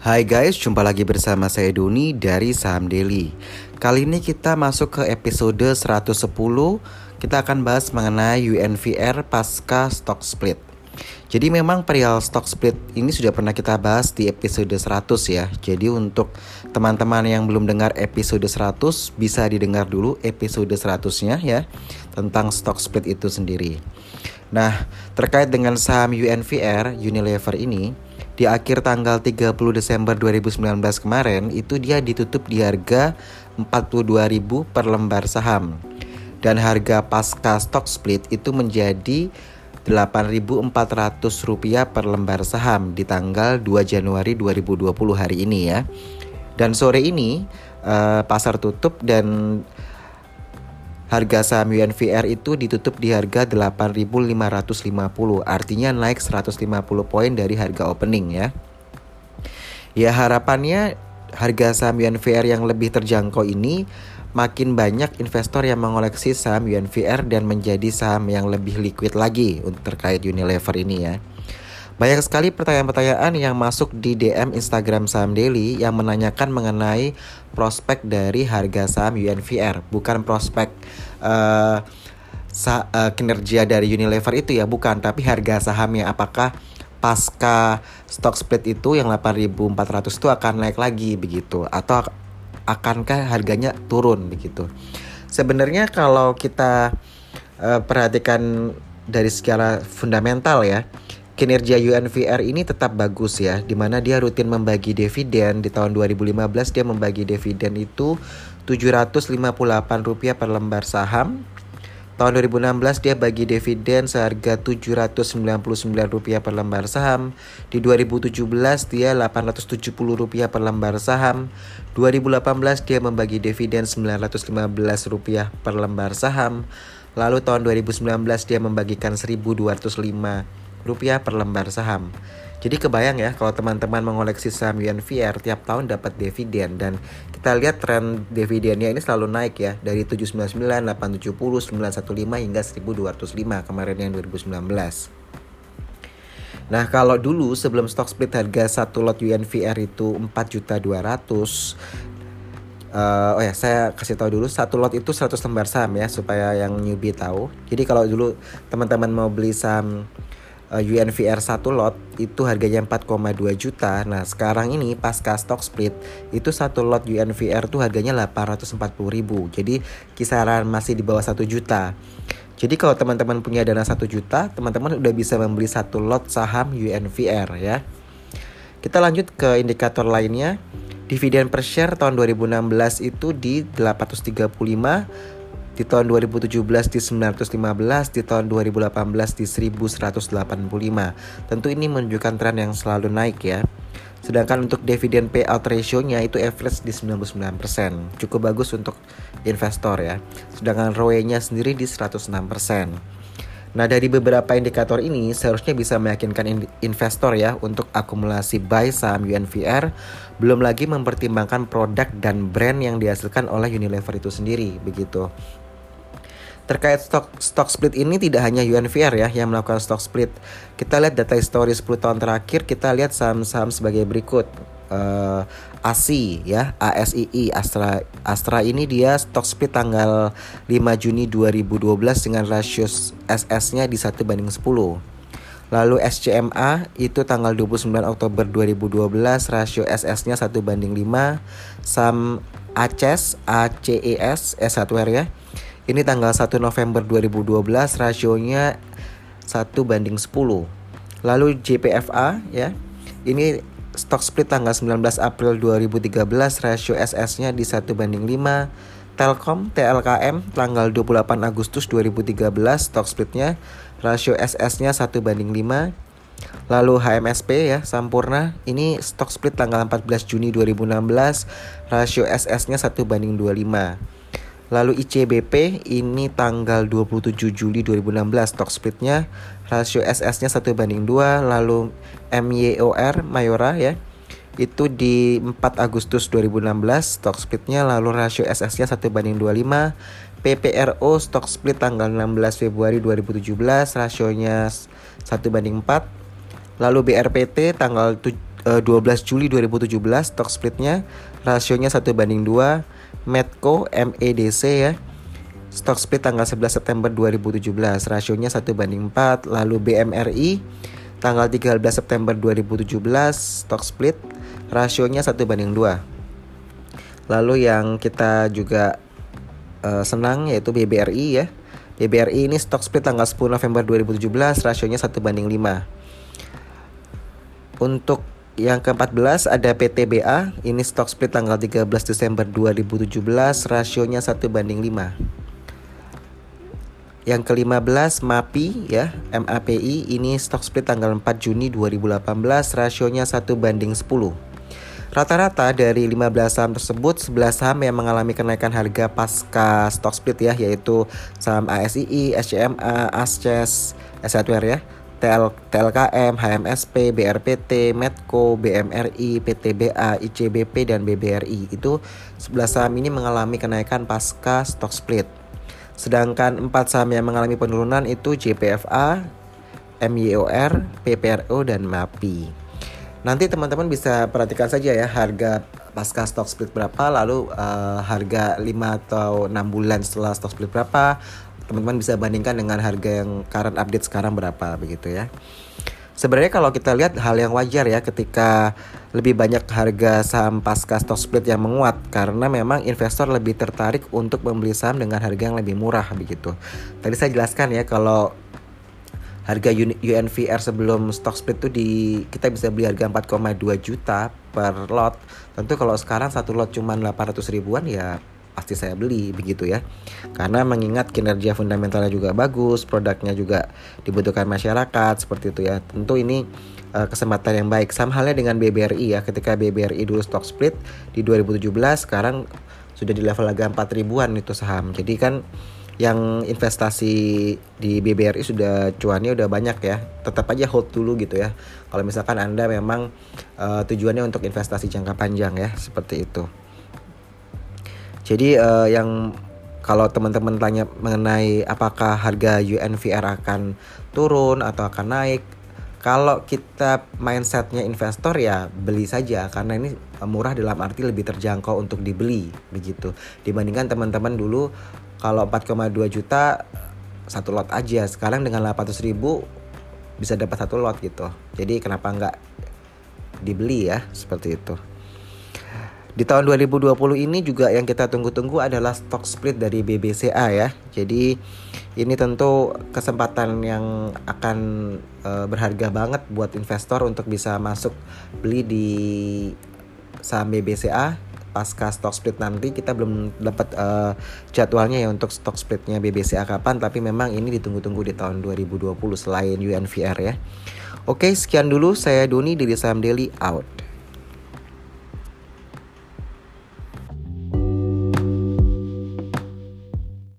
Hai guys, jumpa lagi bersama saya Doni dari Saham Daily. Kali ini kita masuk ke episode 110. Kita akan bahas mengenai UNVR pasca stock split. Jadi memang perihal stock split ini sudah pernah kita bahas di episode 100 ya. Jadi untuk teman-teman yang belum dengar episode 100 bisa didengar dulu episode 100-nya ya tentang stock split itu sendiri. Nah, terkait dengan saham UNVR Unilever ini, di akhir tanggal 30 Desember 2019 kemarin itu dia ditutup di harga 42.000 per lembar saham. Dan harga pasca stock split itu menjadi 8.400 rupiah per lembar saham di tanggal 2 Januari 2020 hari ini ya. Dan sore ini uh, pasar tutup dan Harga saham UNVR itu ditutup di harga 8.550, artinya naik 150 poin dari harga opening ya. Ya harapannya harga saham UNVR yang lebih terjangkau ini makin banyak investor yang mengoleksi saham UNVR dan menjadi saham yang lebih liquid lagi untuk terkait Unilever ini ya. Banyak sekali pertanyaan-pertanyaan yang masuk di DM Instagram Saham Daily yang menanyakan mengenai prospek dari harga saham UNVR, bukan prospek uh, sa uh, kinerja dari Unilever itu ya, bukan, tapi harga sahamnya apakah pasca stock split itu yang 8.400 itu akan naik lagi begitu? Atau akankah harganya turun begitu. Sebenarnya kalau kita uh, perhatikan dari secara fundamental ya, kinerja UNVR ini tetap bagus ya, di mana dia rutin membagi dividen di tahun 2015 dia membagi dividen itu 758 rupiah per lembar saham. Tahun 2016 dia bagi dividen seharga 799 rupiah per lembar saham. Di 2017 dia 870 rupiah per lembar saham. 2018 dia membagi dividen 915 rupiah per lembar saham. Lalu tahun 2019 dia membagikan 1205 rupiah per lembar saham. Jadi kebayang ya kalau teman-teman mengoleksi saham UNVR tiap tahun dapat dividen dan kita lihat tren dividennya ini selalu naik ya dari 799, 870, 915 hingga 1205 kemarin yang 2019. Nah kalau dulu sebelum stock split harga satu lot UNVR itu 4 juta 200 Uh, oh ya, saya kasih tahu dulu satu lot itu 100 lembar saham ya supaya yang newbie tahu. Jadi kalau dulu teman-teman mau beli saham eh, UNVR 1 lot itu harganya 4,2 juta. Nah, sekarang ini pasca stock split itu satu lot UNVR tuh harganya 840 ribu. Jadi kisaran masih di bawah 1 juta. Jadi kalau teman-teman punya dana 1 juta, teman-teman udah bisa membeli satu lot saham UNVR ya. Kita lanjut ke indikator lainnya. Dividen per share tahun 2016 itu di 835 di tahun 2017 di 915, di tahun 2018 di 1185. Tentu ini menunjukkan tren yang selalu naik ya. Sedangkan untuk dividen payout ratio-nya itu average di 99%. Cukup bagus untuk investor ya. Sedangkan ROE-nya sendiri di 106%. Nah dari beberapa indikator ini seharusnya bisa meyakinkan investor ya untuk akumulasi buy saham UNVR belum lagi mempertimbangkan produk dan brand yang dihasilkan oleh Unilever itu sendiri begitu. Terkait stock stock split ini tidak hanya UNVR ya yang melakukan stock split. Kita lihat data histori 10 tahun terakhir, kita lihat saham-saham sebagai berikut. Uh, ASI ya, ASII Astra Astra ini dia stock split tanggal 5 Juni 2012 dengan rasio SS-nya di 1 banding 10. Lalu SCMA itu tanggal 29 Oktober 2012 rasio SS-nya 1 banding 5. Sam ACES ACES S1R ya ini tanggal 1 November 2012 rasionya 1 banding 10. Lalu JPFA ya. Ini stock split tanggal 19 April 2013 rasio SS-nya di 1 banding 5. Telkom TLKM tanggal 28 Agustus 2013 stock splitnya rasio SS-nya 1 banding 5. Lalu HMSP ya Sampurna ini stock split tanggal 14 Juni 2016 rasio SS-nya 1 banding 25. Lalu ICBP ini tanggal 27 Juli 2016 stock splitnya rasio SS-nya 1 banding 2 lalu MYOR Mayora ya itu di 4 Agustus 2016 stock splitnya lalu rasio SS-nya 1 banding 25 PPRO stock split tanggal 16 Februari 2017 rasionya 1 banding 4 lalu BRPT tanggal 12 Juli 2017 stock splitnya rasionya 1 banding 2 Medco MEDC ya. Stock split tanggal 11 September 2017 rasionya 1 banding 4 lalu BMRI tanggal 13 September 2017 stock split. Rasionya 1 banding 2 lalu yang kita juga uh, senang yaitu BBRI ya. BBRI ini stock split tanggal 10 November 2017 rasionya 1 banding 5 untuk yang ke-14 ada PTBA, ini stock split tanggal 13 Desember 2017, rasionya 1 banding 5. Yang ke-15 MAPI ya, MAPI ini stock split tanggal 4 Juni 2018, rasionya 1 banding 10. Rata-rata dari 15 saham tersebut 11 saham yang mengalami kenaikan harga pasca stock split ya yaitu saham ASII, SCMA, ASCES, Assetware ya. TL, TLKM, HMSP, BRPT, Medco, BMRI, PTBA, ICBP, dan BBRI. Itu 11 saham ini mengalami kenaikan pasca stock split. Sedangkan 4 saham yang mengalami penurunan itu JPFA, MYOR, PPRO, dan MAPI. Nanti teman-teman bisa perhatikan saja ya harga pasca stock split berapa, lalu uh, harga 5 atau 6 bulan setelah stock split berapa, teman-teman bisa bandingkan dengan harga yang current update sekarang berapa begitu ya. Sebenarnya kalau kita lihat hal yang wajar ya ketika lebih banyak harga saham pasca stock split yang menguat karena memang investor lebih tertarik untuk membeli saham dengan harga yang lebih murah begitu. Tadi saya jelaskan ya kalau harga UNVR sebelum stock split itu di kita bisa beli harga 4,2 juta per lot. Tentu kalau sekarang satu lot cuma 800 ribuan ya pasti saya beli begitu ya. Karena mengingat kinerja fundamentalnya juga bagus produknya juga dibutuhkan masyarakat seperti itu ya. Tentu ini uh, kesempatan yang baik. Sama halnya dengan BBRI ya. Ketika BBRI dulu stock split di 2017 sekarang sudah di level harga 4 ribuan itu saham. Jadi kan yang investasi di BBRI sudah cuannya udah banyak ya. Tetap aja hold dulu gitu ya. Kalau misalkan anda memang uh, tujuannya untuk investasi jangka panjang ya seperti itu jadi uh, yang kalau teman-teman tanya mengenai apakah harga UNVR akan turun atau akan naik, kalau kita mindsetnya investor ya beli saja. Karena ini murah dalam arti lebih terjangkau untuk dibeli begitu. Dibandingkan teman-teman dulu kalau 4,2 juta satu lot aja. Sekarang dengan 800 ribu bisa dapat satu lot gitu. Jadi kenapa nggak dibeli ya seperti itu di tahun 2020 ini juga yang kita tunggu-tunggu adalah stock split dari BBCA ya. Jadi ini tentu kesempatan yang akan uh, berharga banget buat investor untuk bisa masuk beli di saham BBCA pasca stock split nanti kita belum dapat uh, jadwalnya ya untuk stock splitnya BBCA kapan tapi memang ini ditunggu-tunggu di tahun 2020 selain UNVR ya. Oke, sekian dulu saya Doni dari Saham Daily out.